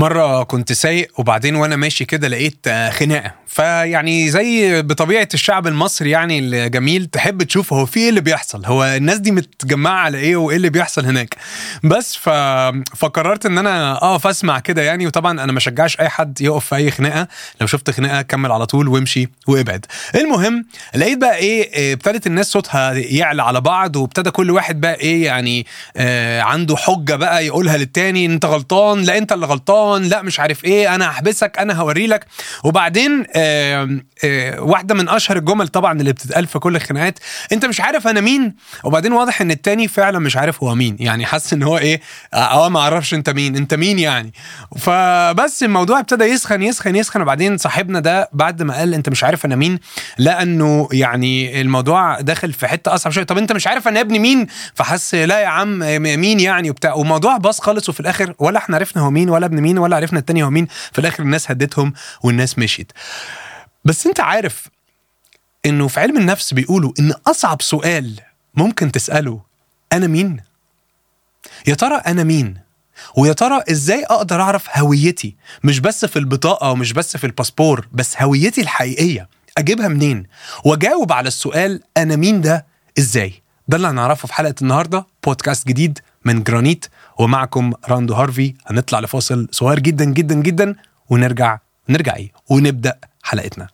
مرة كنت سايق وبعدين وأنا ماشي كده لقيت آه، خناقة. فيعني زي بطبيعة الشعب المصري يعني الجميل تحب تشوف هو في إيه اللي بيحصل؟ هو الناس دي متجمعة على إيه وإيه اللي بيحصل هناك؟ بس ف... فقررت إن أنا اقف اسمع كده يعني. وطبعا أنا ما شجعش أي حد يقف في أي خناقة. لو شفت خناقة كمل على طول وامشي وابعد. المهم لقيت بقى إيه آه، ابتدت الناس صوتها يعلى على بعض وابتدى كل واحد بقى إيه يعني آه عنده حجة بقى يقولها للتاني أنت غلطان لا أنت اللي غلطان. لا مش عارف إيه أنا هحبسك أنا هوري لك. وبعدين آه آه واحدة من أشهر الجمل طبعا اللي بتتقال في كل الخناقات انت مش عارف أنا مين. وبعدين واضح إن التاني فعلا مش عارف هو مين. يعني حاسس إن هو إيه آه ما أعرفش أنت مين. أنت مين يعني؟ فبس الموضوع ابتدى يسخن يسخن يسخن. وبعدين صاحبنا ده بعد ما قال أنت مش عارف أنا مين لأنه يعني الموضوع داخل في حتة أصعب شوية. طب أنت مش عارف أنا ابن مين؟ فحس لا يا عم مين يعني وبتاع. والموضوع باظ خالص وفي الآخر ولا إحنا عرفنا هو مين ولا ابن مين. ولا عرفنا التاني هو مين في الآخر الناس هدتهم والناس مشيت. بس أنت عارف إنه في علم النفس بيقولوا إن أصعب سؤال ممكن تسأله أنا مين؟ يا ترى أنا مين؟ ويا ترى إزاي أقدر أعرف هويتي؟ مش بس في البطاقة ومش بس في الباسبور بس هويتي الحقيقية. أجيبها منين؟ وأجاوب على السؤال أنا مين ده إزاي؟ ده اللي هنعرفه في حلقة النهارده بودكاست جديد من جرانيت. ومعكم راندو هارفي. هنطلع لفاصل صغير جدا جدا جدا ونرجع نرجع إيه؟ ونبدأ حلقتنا.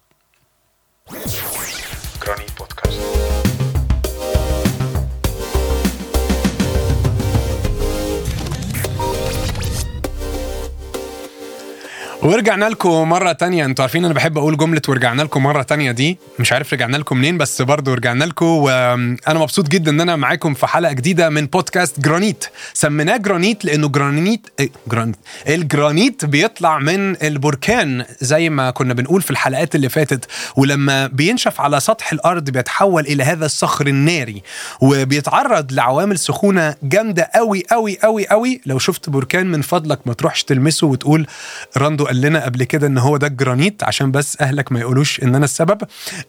ورجعنا لكم مرة تانية. أنتوا عارفين أنا بحب أقول جملة ورجعنا لكم مرة تانية دي. مش عارف رجعنا لكم منين بس برضه رجعنا لكم. وأنا مبسوط جدا ان أنا معاكم في حلقة جديدة من بودكاست جرانيت. سميناه جرانيت لأنه جرانيت إيه جرانيت الجرانيت بيطلع من البركان زي ما كنا بنقول في الحلقات اللي فاتت. ولما بينشف على سطح الأرض بيتحول إلى هذا الصخر الناري. وبيتعرض لعوامل سخونة جامدة قوي قوي قوي قوي لو شفت بركان من فضلك ما تروحش تلمسه وتقول راندو قال لنا قبل كده إن هو ده الجرانيت عشان بس أهلك ما يقولوش إن أنا السبب.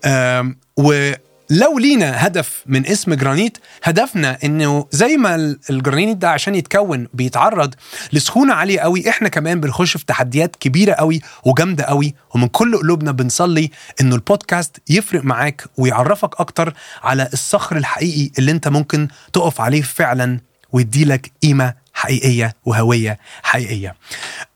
آم، ولو لينا هدف من اسم جرانيت هدفنا إنه زي ما ال- الجرانيت ده عشان يتكون بيتعرض لسخونة عالية قوي إحنا كمان بنخش في تحديات كبيرة قوي وجامدة قوي ومن كل قلوبنا بنصلي إنه البودكاست يفرق معاك ويعرفك أكتر على الصخر الحقيقي اللي أنت ممكن تقف عليه فعلا ويديلك قيمة حقيقية وهوية حقيقية.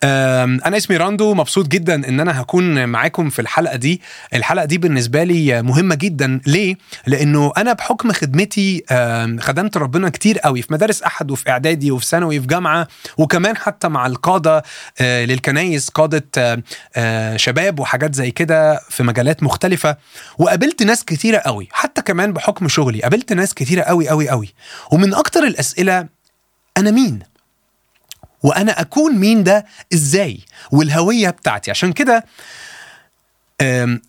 أنا اسمي راندو مبسوط جدا إن أنا هكون معاكم في الحلقة دي، الحلقة دي بالنسبة لي مهمة جدا ليه؟ لأنه أنا بحكم خدمتي خدمت ربنا كتير قوي في مدارس أحد وفي إعدادي وفي ثانوي وفي جامعة وكمان حتى مع القادة آه، للكنايس قادة آه، آه، شباب وحاجات زي كده في مجالات مختلفة وقابلت ناس كتيرة قوي حتى كمان بحكم شغلي قابلت ناس كتيرة قوي قوي قوي ومن أكتر الأسئلة أنا مين؟ وأنا أكون مين ده؟ إزاي؟ والهوية بتاعتي. عشان كده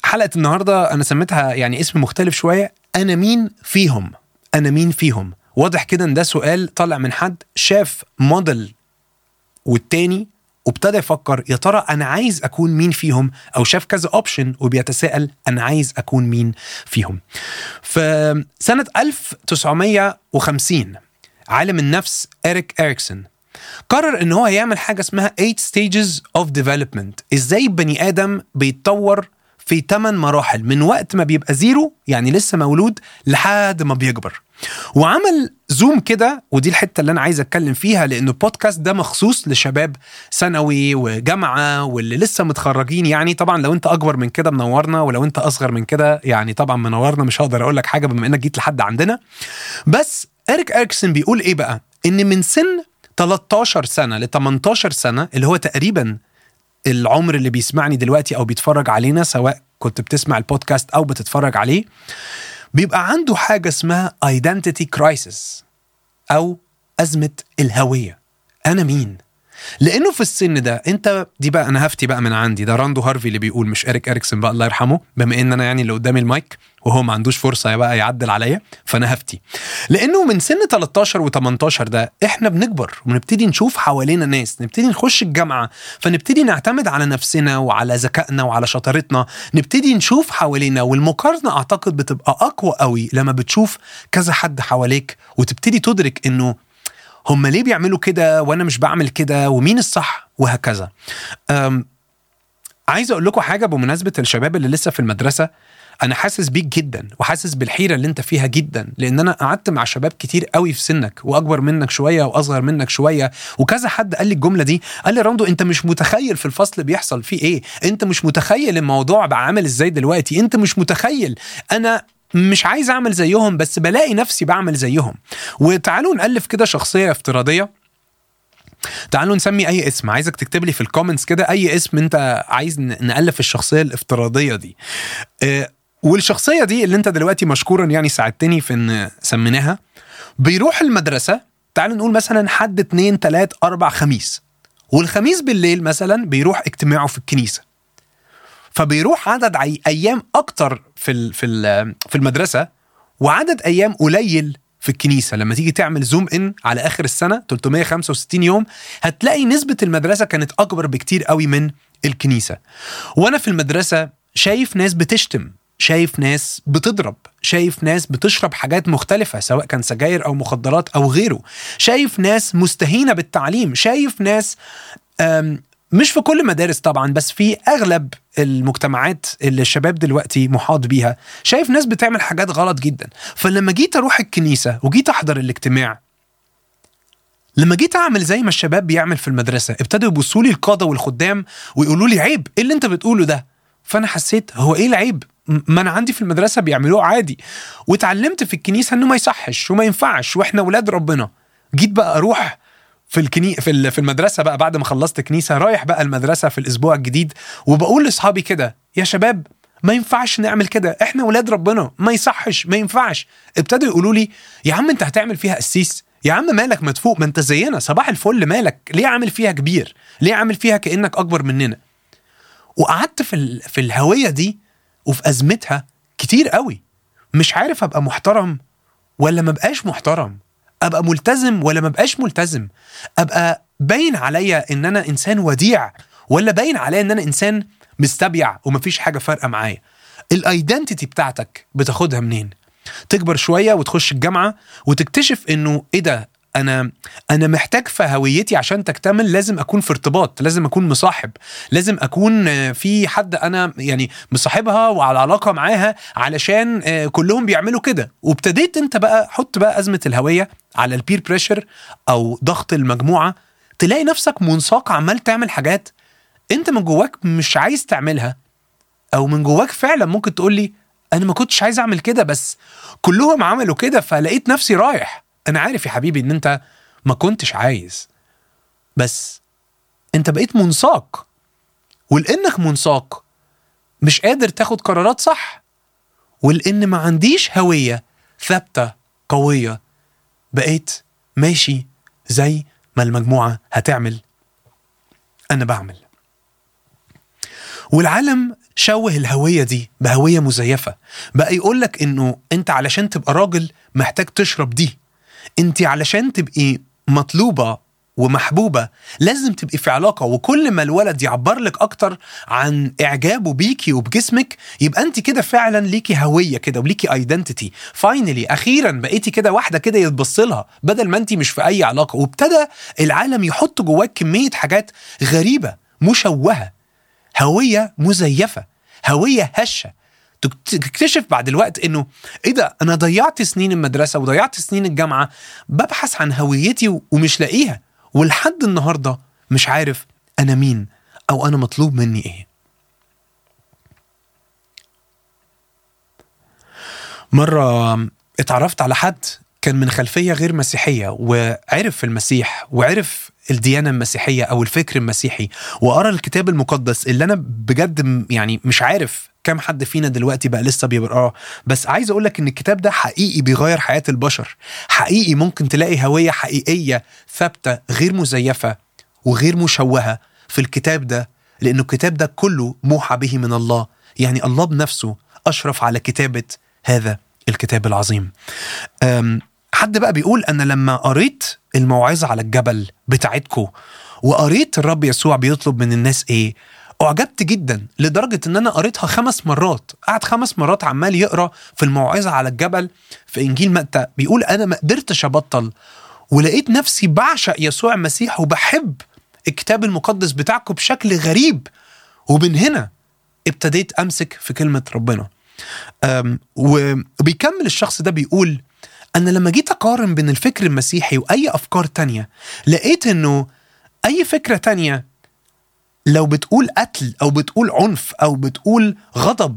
حلقة النهارده أنا سميتها يعني اسم مختلف شوية. أنا مين فيهم؟ أنا مين فيهم؟ واضح كده إن ده سؤال طالع من حد شاف موديل والتاني وابتدى يفكر يا ترى أنا عايز أكون مين فيهم؟ أو شاف كذا اوبشن وبيتساءل أنا عايز أكون مين فيهم؟ في سنة 1950 عالم النفس إريك إريكسون قرر إن هو يعمل حاجة اسمها 8 stages of development. إزاي بني آدم بيتطور في 8 مراحل؟ من وقت ما بيبقى zero يعني لسه مولود لحد ما بيكبر. وعمل zoom كده ودي الحتة اللي أنا عايز أتكلم فيها لأن البودكاست ده مخصوص لشباب ثانوي وجامعة واللي لسه متخرجين. يعني طبعا لو أنت أكبر من كده منورنا ولو أنت أصغر من كده يعني طبعا منورنا. مش هقدر أقول لك حاجة بما إنك جيت لحد عندنا. بس اريك إريكسون بيقول إيه بقى؟ إن من سن 13 سنة ل 18 سنة اللي هو تقريبا العمر اللي بيسمعني دلوقتي أو بيتفرج علينا سواء كنت بتسمع البودكاست أو بتتفرج عليه بيبقى عنده حاجة اسمها identity crisis أو أزمة الهوية. أنا مين؟ لأنه في السن ده أنت دي بقى أنا هفتي بقى من عندي ده راندو هارفي اللي بيقول مش اريك اريكسون بقى الله يرحمه بما إن أنا يعني اللي قدامي المايك وهو ما عندوش فرصة بقى يعدل عليا فأنا هفتي. لأنه من سن 13 و18 ده إحنا بنكبر ونبتدي نشوف حوالينا ناس نبتدي نخش الجامعة فنبتدي نعتمد على نفسنا وعلى ذكائنا وعلى شطارتنا نبتدي نشوف حوالينا والمقارنة أعتقد بتبقى أقوى قوي لما بتشوف كذا حد حواليك وتبتدي تدرك إنه هم ليه بيعملوا كده وأنا مش بعمل كده ومين الصح وهكذا. عايز أقول لكم حاجة بمناسبة الشباب اللي لسه في المدرسة أنا حاسس بيك جدا وحاسس بالحيرة اللي أنت فيها جدا لأن أنا قعدت مع شباب كتير قوي في سنك وأكبر منك شوية وأصغر منك شوية وكذا حد قال لي الجملة دي قال لي راندو أنت مش متخيل في الفصل بيحصل فيه إيه؟ أنت مش متخيل الموضوع بقى عامل إزاي دلوقتي؟ أنت مش متخيل. أنا مش عايز أعمل زيهم بس بلاقي نفسي بعمل زيهم. وتعالوا نألف كده شخصية افتراضية. تعالوا نسمي أي اسم. عايزك تكتب لي في ال comments كده أي اسم أنت عايز نألف الشخصية الافتراضية دي. آه، والشخصية دي اللي أنت دلوقتي مشكورا يعني ساعدتني في إن سميناها. بيروح المدرسة تعالوا نقول مثلا حد اتنين تلات أربع خميس. والخميس بالليل مثلا بيروح اجتماعه في الكنيسة. فبيروح عدد. أيام أكتر في. في. في المدرسة وعدد أيام قليل في الكنيسة لما تيجي تعمل zoom in على آخر السنة 365 يوم هتلاقي نسبة المدرسة كانت أكبر بكتير قوي من الكنيسة وأنا في المدرسة شايف ناس بتشتم شايف ناس بتضرب شايف ناس بتشرب حاجات مختلفة سواء كان سجاير أو مخدرات أو غيره شايف ناس مستهينة بالتعليم شايف ناس مش في كل المدارس طبعا بس في أغلب المجتمعات اللي الشباب دلوقتي محاط بيها شايف ناس بتعمل حاجات غلط جدا. فلما جيت أروح الكنيسة وجيت أحضر الاجتماع لما جيت أعمل زي ما الشباب بيعمل في المدرسة ابتدوا يبصوا لي القادة والخدام ويقولوا لي عيب إيه اللي أنت بتقوله ده؟ فأنا حسيت هو إيه العيب؟ ما أنا عندي في المدرسة بيعملوه عادي. واتعلمت في الكنيسة إنه ما يصحش وما ينفعش وإحنا ولاد ربنا. جيت بقى أروح في الكني في في المدرسة بقى بعد ما خلصت كنيسة رايح بقى المدرسة في الأسبوع الجديد وبقول لأصحابي كده يا شباب ما ينفعش نعمل كده إحنا ولاد ربنا ما يصحش ما ينفعش. ابتدوا يقولوا لي يا عم أنت هتعمل فيها قسيس يا عم مالك مدفوق ما أنت زينا صباح الفل مالك ليه عامل فيها كبير؟ ليه عامل فيها كأنك أكبر مننا؟ وقعدت في ال... في الهوية دي وفي أزمتها كتير قوي مش عارف أبقى محترم ولا ما بقاش محترم. أبقى ملتزم ولا ما بقاش ملتزم؟ أبقى باين عليا إن أنا إنسان وديع ولا باين عليا إن أنا إنسان مستبيع ومفيش حاجة فارقة معايا؟ ال identity بتاعتك بتاخدها منين؟ تكبر شوية وتخش الجامعة وتكتشف إنه إيه ده؟ أنا أنا محتاج في هويتي عشان تكتمل لازم أكون في ارتباط لازم أكون مصاحب لازم أكون آه، في حد أنا يعني مصاحبها وعلى علاقة معاها علشان آه، كلهم بيعملوا كده. وابتديت أنت بقى حط بقى أزمة الهوية على ال peer pressure أو ضغط المجموعة تلاقي نفسك منساق عمال تعمل حاجات أنت من جواك مش عايز تعملها أو من جواك فعلا ممكن تقول لي أنا ما كنتش عايز أعمل كده بس كلهم عملوا كده فلقيت نفسي رايح. أنا عارف يا حبيبي إن أنت ما كنتش عايز بس أنت بقيت منساق. ولانك منساق مش قادر تاخد قرارات صح. ولان ما عنديش هوية ثابتة قوية بقيت ماشي زي ما المجموعة هتعمل. أنا بعمل. والعالم شوه الهوية دي بهوية مزيفة. بقى يقولك إنه أنت علشان تبقى راجل محتاج تشرب دي. انت علشان تبقي مطلوبة ومحبوبة لازم تبقي في علاقة وكل ما الولد يعبر لك أكتر عن إعجابه بيكي وبجسمك يبقى أنت كده فعلا ليكي هوية كده وليكي identity finally أخيرا بقيتي كده واحدة كده يتبص لها بدل ما أنت مش في أي علاقة. وابتدى العالم يحط جواك كمية حاجات غريبة مشوهة هوية مزيفة هوية هشة. تكتشف بعد الوقت إنه إيه ده أنا ضيعت سنين المدرسة وضيعت سنين الجامعة ببحث عن هويتي ومش لاقيها. ولحد النهارده مش عارف أنا مين أو أنا مطلوب مني إيه. مرة اتعرفت على حد كان من خلفية غير مسيحية وعرف المسيح وعرف الديانة المسيحية أو الفكر المسيحي وقرأ الكتاب المقدس اللي أنا بجد يعني مش عارف كم حد فينا دلوقتي بقى لسه بيقراه بس عايز أقول لك إن الكتاب ده حقيقي بيغير حياة البشر. حقيقي ممكن تلاقي هوية حقيقية ثابتة غير مزيفة وغير مشوهة في الكتاب ده لأنه الكتاب ده كله موحى به من الله. يعني الله بنفسه أشرف على كتابة هذا الكتاب العظيم. حد بقى بيقول أنا لما قريت الموعظة على الجبل بتاعتكو وقريت الرب يسوع بيطلب من الناس إيه؟ أعجبت جدا لدرجة إن أنا قريتها خمس مرات. قعد خمس مرات عمال يقرأ في الموعظة على الجبل في إنجيل متى. بيقول أنا ما قدرتش أبطل ولقيت نفسي بعشق يسوع المسيح وبحب الكتاب المقدس بتاعكم بشكل غريب. ومن هنا ابتديت أمسك في كلمة ربنا. وبيكمل الشخص ده بيقول أنا لما جيت أقارن بين الفكر المسيحي وأي أفكار تانية لقيت إنه أي فكرة تانية لو بتقول قتل أو بتقول عنف أو بتقول غضب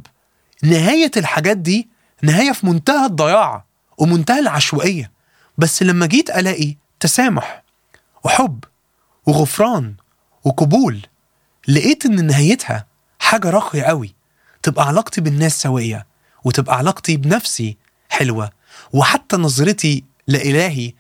نهاية الحاجات دي نهاية في منتهى الضياع ومنتهى العشوائية. بس لما جيت ألاقي تسامح وحب وغفران وقبول لقيت إن نهايتها حاجة راقية قوي. تبقى علاقتي بالناس سوية وتبقى علاقتي بنفسي حلوة. وحتى نظرتي لإلهي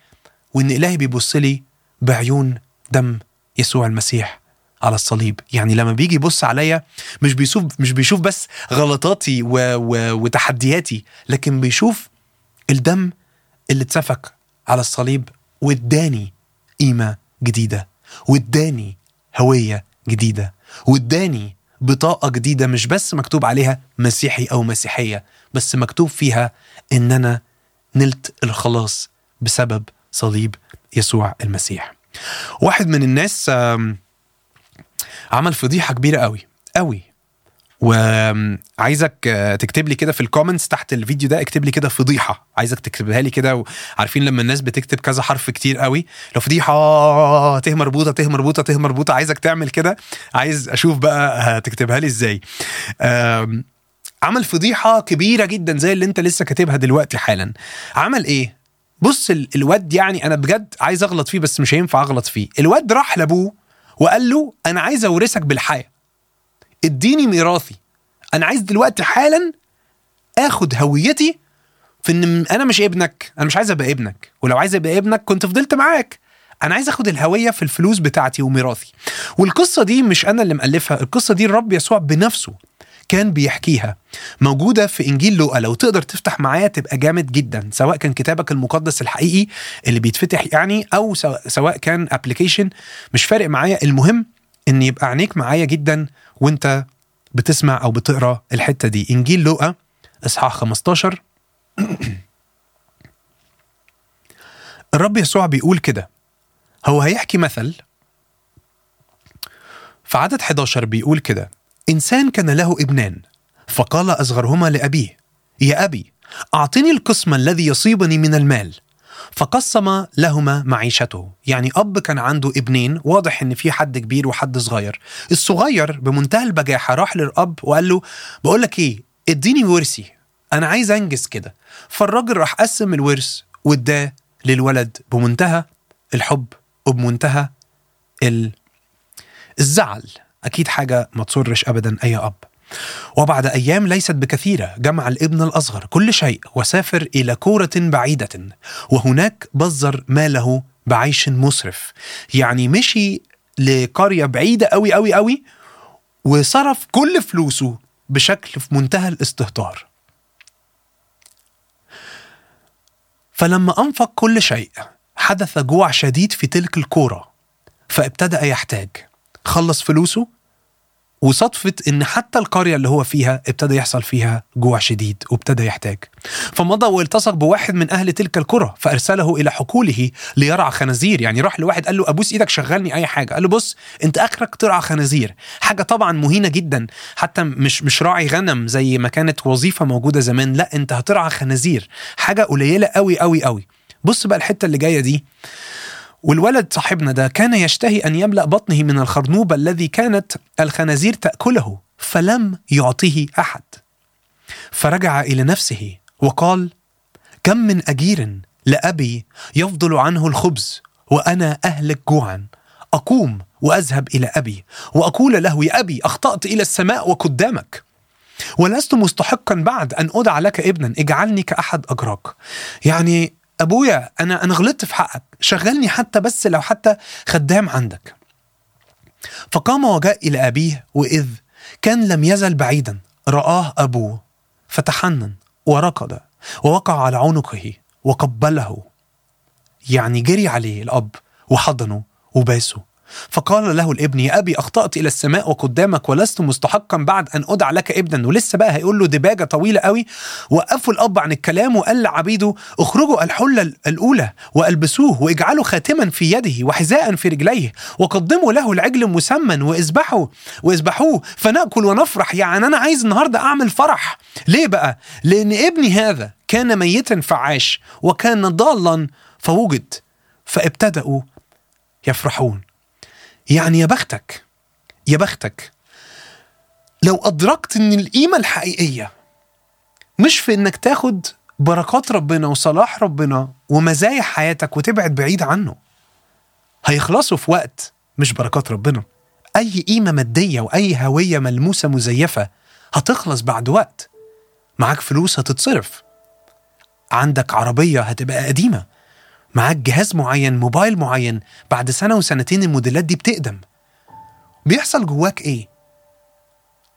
وإن إلهي بيبص لي بعيون دم يسوع المسيح. على الصليب. يعني لما بيجي يبص عليا مش بيشوف مش بيشوف بس غلطاتي و... و... وتحدياتي لكن بيشوف الدم اللي اتسفك على الصليب واداني قيمة جديدة واداني هوية جديدة واداني بطاقة جديدة مش بس مكتوب عليها مسيحي أو مسيحية بس مكتوب فيها إن أنا نلت الخلاص بسبب صليب يسوع المسيح. واحد من الناس آم، عمل فضيحة كبيرة قوي قوي. وعايزك آه، تكتب لي كده في ال comments تحت الفيديو ده اكتب لي كده فضيحة. عايزك تكتبها لي كده وعارفين لما الناس بتكتب كذا حرف كتير قوي لو فضيحة ته مربوطة ته مربوطة ته مربوطة عايزك تعمل كده عايز أشوف بقى هتكتبها لي إزاي. عمل فضيحة كبيرة جدا زي اللي أنت لسه كاتبها دلوقتي حالا. عمل إيه؟ بص ال- الواد يعني أنا بجد عايز أغلط فيه بس مش هينفع أغلط فيه. الواد راح لأبوه. وقال له أنا عايز أورثك بالحياة. إديني ميراثي. أنا عايز دلوقتي حالا آخد هويتي في إن أنا مش ابنك أنا مش عايز أبقى ابنك. ولو عايز أبقى ابنك كنت فضلت معاك. أنا عايز آخد الهوية في الفلوس بتاعتي وميراثي. والقصة دي مش أنا اللي مألفها القصة دي الرب يسوع بنفسه. كان بيحكيها. موجودة في إنجيل لوقا. لو تقدر تفتح معايا تبقى جامد جدا سواء كان كتابك المقدس الحقيقي اللي بيتفتح يعني أو سواء- كان ابلكيشن مش فارق معايا. المهم إن يبقى عينيك معايا جدا وأنت بتسمع أو بتقرأ الحتة دي. إنجيل لوقا إصحاح 15 الرب يسوع بيقول كده. هو هيحكي مثل. في عدد 11 بيقول كده. إنسان كان له ابنان فقال أصغرهما لأبيه يا أبي أعطني القسم الذي يصيبني من المال. فقسم لهما معيشته. يعني أب كان عنده ابنين واضح إن في حد كبير وحد صغير. الصغير بمنتهى البجاحة راح للأب وقال له بقول لك إيه إديني ورثي أنا عايز أنجز كده. فالراجل راح قسم الورث واداه للولد بمنتهى الحب وبمنتهى ال... الزعل. أكيد حاجة ما تسرش أبدا أي أب. وبعد أيام ليست بكثيرة جمع الابن الأصغر كل شيء وسافر إلى كورة بعيدة. وهناك بذر ماله بعيش مسرف. يعني مشي لقرية بعيدة أوي أوي أوي وصرف كل فلوسه بشكل في منتهى الاستهتار. فلما أنفق كل شيء حدث جوع شديد في تلك الكورة فابتدأ يحتاج. خلص فلوسه وصدفة إن حتى القرية اللي هو فيها ابتدى يحصل فيها جوع شديد وابتدى يحتاج. فمضى والتصق بواحد من أهل تلك القرى فأرسله إلى حقوله ليرعى خنازير. يعني راح لواحد قال له أبوس إيدك شغلني أي حاجة. قال له بص أنت آخرك ترعى خنازير. حاجة طبعا مهينة جدا حتى مش مش راعي غنم زي ما كانت وظيفة موجودة زمان. لا أنت هترعى خنازير. حاجة قليلة قوي قوي قوي بص بقى الحتة اللي جاية دي. والولد صاحبنا ده كان يشتهي أن يملأ بطنه من الخرنوب الذي كانت الخنازير تأكله فلم يعطيه أحد. فرجع إلى نفسه وقال كم من أجير لأبي يفضل عنه الخبز وأنا أهلك جوعا. أقوم وأذهب إلى أبي وأقول له يا أبي أخطأت إلى السماء وقدامك. ولست مستحقا بعد أن ادعى لك ابنا اجعلني كأحد أجراك. يعني أبويا أنا أنا غلطت في حقك. شغلني حتى بس لو حتى خدام عندك. فقام وجاء إلى أبيه وإذ كان لم يزل بعيدا رآه ابوه فتحنن وركض ووقع على عنقه وقبله. يعني جري عليه الأب وحضنه وباسه. فقال له الابن يا أبي أخطأت إلى السماء وقدامك ولست مستحقا بعد أن ادعى لك ابنا. ولسه بقى هيقول له دباجه طويلة قوي وقفوا الأب عن الكلام وقال لعبيده اخرجوا الحلة الأولى وألبسوه واجعلوا خاتما في يده وحذاء في رجليه وقدموا له العجل مسمن واذبحوا واذبحوه فنأكل ونفرح. يعني أنا عايز النهارده أعمل فرح. ليه بقى؟ لأن ابني هذا كان ميتا فعاش وكان ضالا فوجد فابتدأوا يفرحون. يعني يا بختك يا بختك لو أدركت إن القيمة الحقيقية مش في إنك تاخد بركات ربنا وصلاح ربنا ومزايا حياتك وتبعد بعيد عنه هيخلصوا في وقت مش بركات ربنا. أي قيمة مادية وأي هوية ملموسة مزيفة هتخلص بعد وقت. معاك فلوس هتتصرف. عندك عربية هتبقى قديمة. معاك جهاز معين موبايل معين بعد سنة وسنتين الموديلات دي بتقدم. بيحصل جواك إيه؟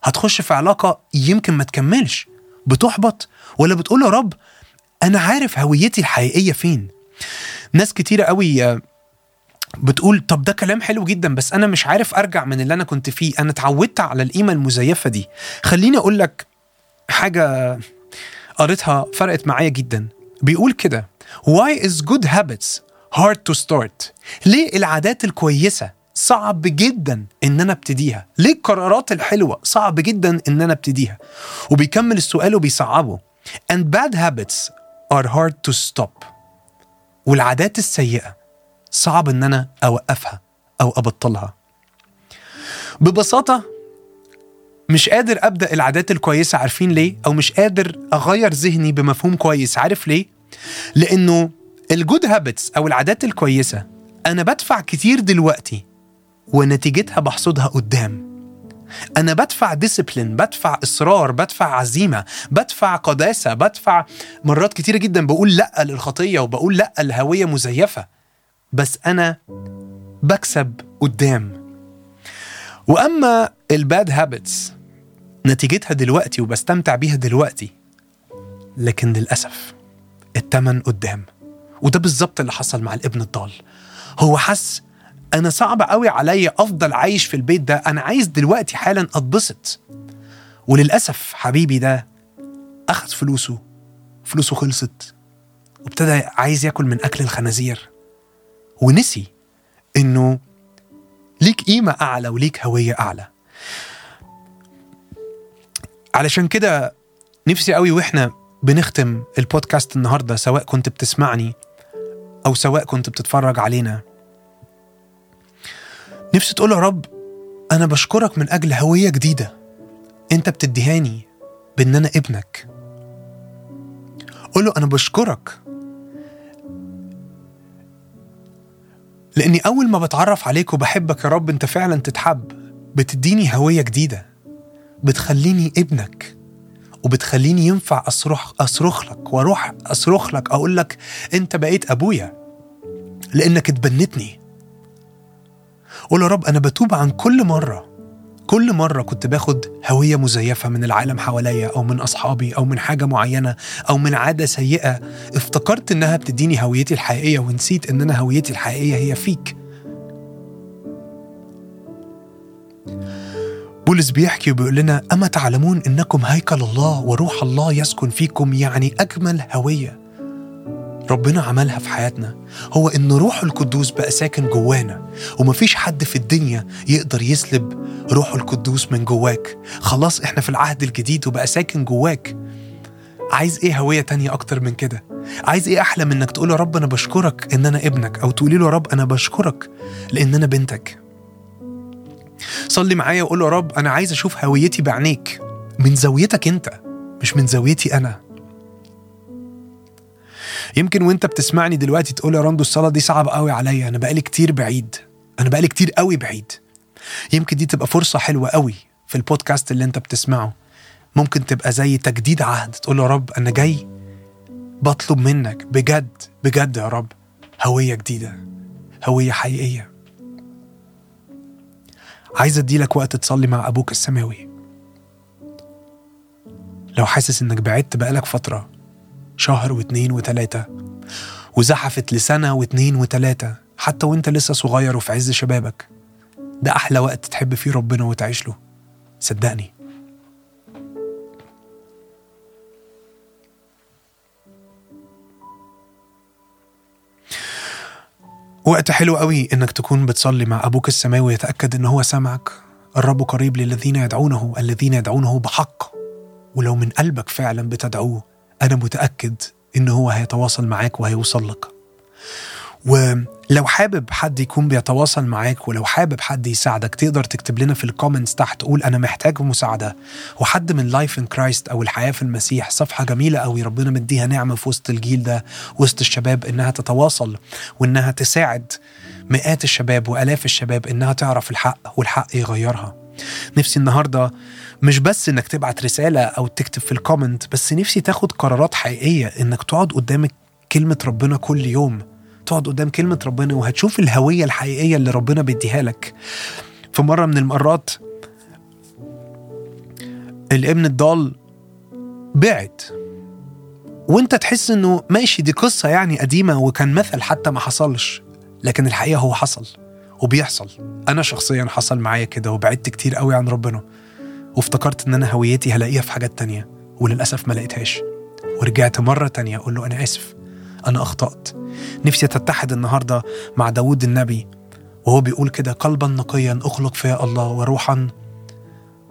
هتخش في علاقة يمكن ما تكملش بتحبط ولا بتقول يا رب أنا عارف هويتي الحقيقية فين. ناس كتيرة قوي بتقول طب ده كلام حلو جدا بس أنا مش عارف أرجع من اللي أنا كنت فيه. أنا اتعودت على القيمة المزيفة دي. خليني أقول لك حاجة قريتها فرقت معايا جدا. بيقول كده Why is good habits hard to start? ليه العادات الكويسة صعب جدا إن أنا أبتديها؟ ليه القرارات الحلوة صعب جدا إن أنا أبتديها؟ وبيكمل السؤال وبيصعبه. And bad habits are hard to stop. والعادات السيئة صعب إن أنا أوقفها أو أبطلها. ببساطة مش قادر أبدأ العادات الكويسة عارفين ليه؟ أو مش قادر أغير ذهني بمفهوم كويس عارف ليه؟ لأنه ال good habits أو العادات الكويسة أنا بدفع كتير دلوقتي ونتيجتها بحصدها قدام. أنا بدفع discipline بدفع إصرار بدفع عزيمة بدفع قداسة بدفع مرات كتيره جدا بقول لأ للخطية وبقول لأ لهوية مزيفة بس أنا بكسب قدام. وأما ال bad habits نتيجتها دلوقتي وبستمتع بيها دلوقتي لكن للأسف التمن قدام. وده بالظبط اللي حصل مع الابن الضال. هو حس أنا صعب قوي عليا أفضل عايش في البيت ده أنا عايز دلوقتي حالا أتبسط. وللأسف حبيبي ده أخذ فلوسه فلوسه خلصت. وابتدى عايز ياكل من أكل الخنازير. ونسي إنه ليك قيمة أعلى وليك هوية أعلى. علشان كده نفسي قوي وإحنا بنختم البودكاست النهارده سواء كنت بتسمعني أو سواء كنت بتتفرج علينا. نفسي تقول يا رب أنا بشكرك من أجل هوية جديدة. أنت بتديهاني بإن أنا ابنك. قول له أنا بشكرك لأني أول ما بتعرف عليك وبحبك يا رب أنت فعلا تتحب بتديني هوية جديدة بتخليني ابنك. وبتخليني ينفع اصرخ أصرخ لك وأروح أصرخ لك أقول لك أنت بقيت أبويا لأنك اتبنتني. قول يا رب أنا بتوب عن كل مرة. كل مرة كنت باخد هوية مزيفة من العالم حواليا أو من أصحابي أو من حاجة معينة أو من عادة سيئة افتكرت إنها بتديني هويتي الحقيقية ونسيت إن أنا هويتي الحقيقية هي فيك. بولس بيحكي وبيقول لنا أما تعلمون إنكم هيكل الله وروح الله يسكن فيكم يعني أجمل هوية ربنا عملها في حياتنا؟ هو إن روح القدوس بقى ساكن جوانا ومفيش حد في الدنيا يقدر يسلب روح القدوس من جواك. خلاص إحنا في العهد الجديد وبقى ساكن جواك. عايز إيه هوية تانية أكتر من كده؟ عايز إيه أحلى من إنك تقول يا رب أنا بشكرك إن أنا ابنك أو تقولي له يا رب أنا بشكرك لأن أنا بنتك؟ صلي معايا وقول يا رب أنا عايز أشوف هويتي بعينيك من زاويتك أنت مش من زاويتي أنا. يمكن وأنت بتسمعني دلوقتي تقول يا راندو الصلاة دي صعبة قوي عليا أنا بقالي كتير بعيد. أنا بقالي كتير قوي بعيد. يمكن دي تبقى فرصة حلوة قوي في البودكاست اللي أنت بتسمعه. ممكن تبقى زي تجديد عهد تقول يا رب أنا جاي بطلب منك بجد بجد يا رب هوية جديدة هوية حقيقية. عايز أديلك وقت تصلي مع أبوك السماوي. لو حاسس إنك بعدت بقالك فترة شهر واتنين وتلاتة وزحفت لسنة واتنين وتلاتة حتى وأنت لسه صغير وفي عز شبابك ده أحلى وقت تحب فيه ربنا وتعيش له. صدقني. وقت حلو قوي إنك تكون بتصلي مع أبوك السماوي يتاكد إن هو سمعك الرب قريب للذين يدعونه الذين يدعونه بحق. ولو من قلبك فعلا بتدعوه أنا متأكد إن هو هيتواصل معاك وهيوصل لك. ولو حابب حد يكون بيتواصل معاك ولو حابب حد يساعدك تقدر تكتب لنا في ال comments تحت تقول أنا محتاج مساعدة. وحد من Life in Christ أو الحياة في المسيح صفحة جميلة قوي ربنا مديها نعمة في وسط الجيل ده وسط الشباب إنها تتواصل وإنها تساعد مئات الشباب وآلاف الشباب إنها تعرف الحق والحق يغيرها. نفسي النهارده مش بس إنك تبعت رسالة أو تكتب في الكومنت بس نفسي تاخد قرارات حقيقية إنك تقعد قدام كلمة ربنا كل يوم. تقعد قدام كلمة ربنا وهتشوف الهوية الحقيقية اللي ربنا بيديها لك. في مرة من المرات الابن الضال بعد وانت تحس انه ماشي دي قصة يعني قديمة وكان مثل حتى ما حصلش لكن الحقيقة هو حصل وبيحصل. أنا شخصيا حصل معايا كده وبعدت كتير قوي عن ربنا وافتكرت إن أنا هويتي هلاقيها في حاجات تانية وللأسف ما لقيتهاش. ورجعت مرة تانية أقول له أنا آسف أنا أخطأت. نفسي تتحد النهاردة مع داود النبي وهو بيقول كده قلبا نقيا أخلق فيا الله وروحا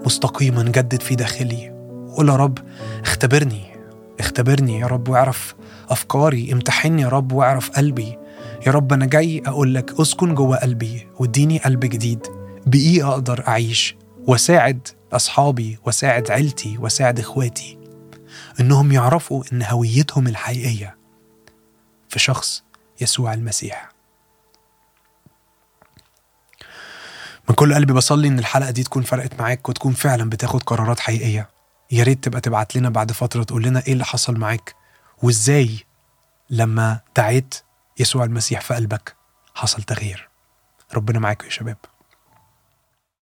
مستقيما جدد في داخلي. قول يا رب اختبرني اختبرني يا رب واعرف أفكاري امتحني يا رب واعرف قلبي. يا رب أنا جاي أقول لك اسكن جوه قلبي واديني قلب جديد. بإيه أقدر أعيش وساعد أصحابي وساعد عيلتي وساعد إخواتي. إنهم يعرفوا إن هويتهم الحقيقية في شخص يسوع المسيح. من كل قلبي بصلي إن الحلقة دي تكون فرقت معاك وتكون فعلا بتاخد قرارات حقيقية. يا ريت تبقى تبعت لنا بعد فترة تقول لنا إيه اللي حصل معاك وإزاي لما دعيت يسوع المسيح في قلبك حصل تغيير. ربنا معاكم يا شباب.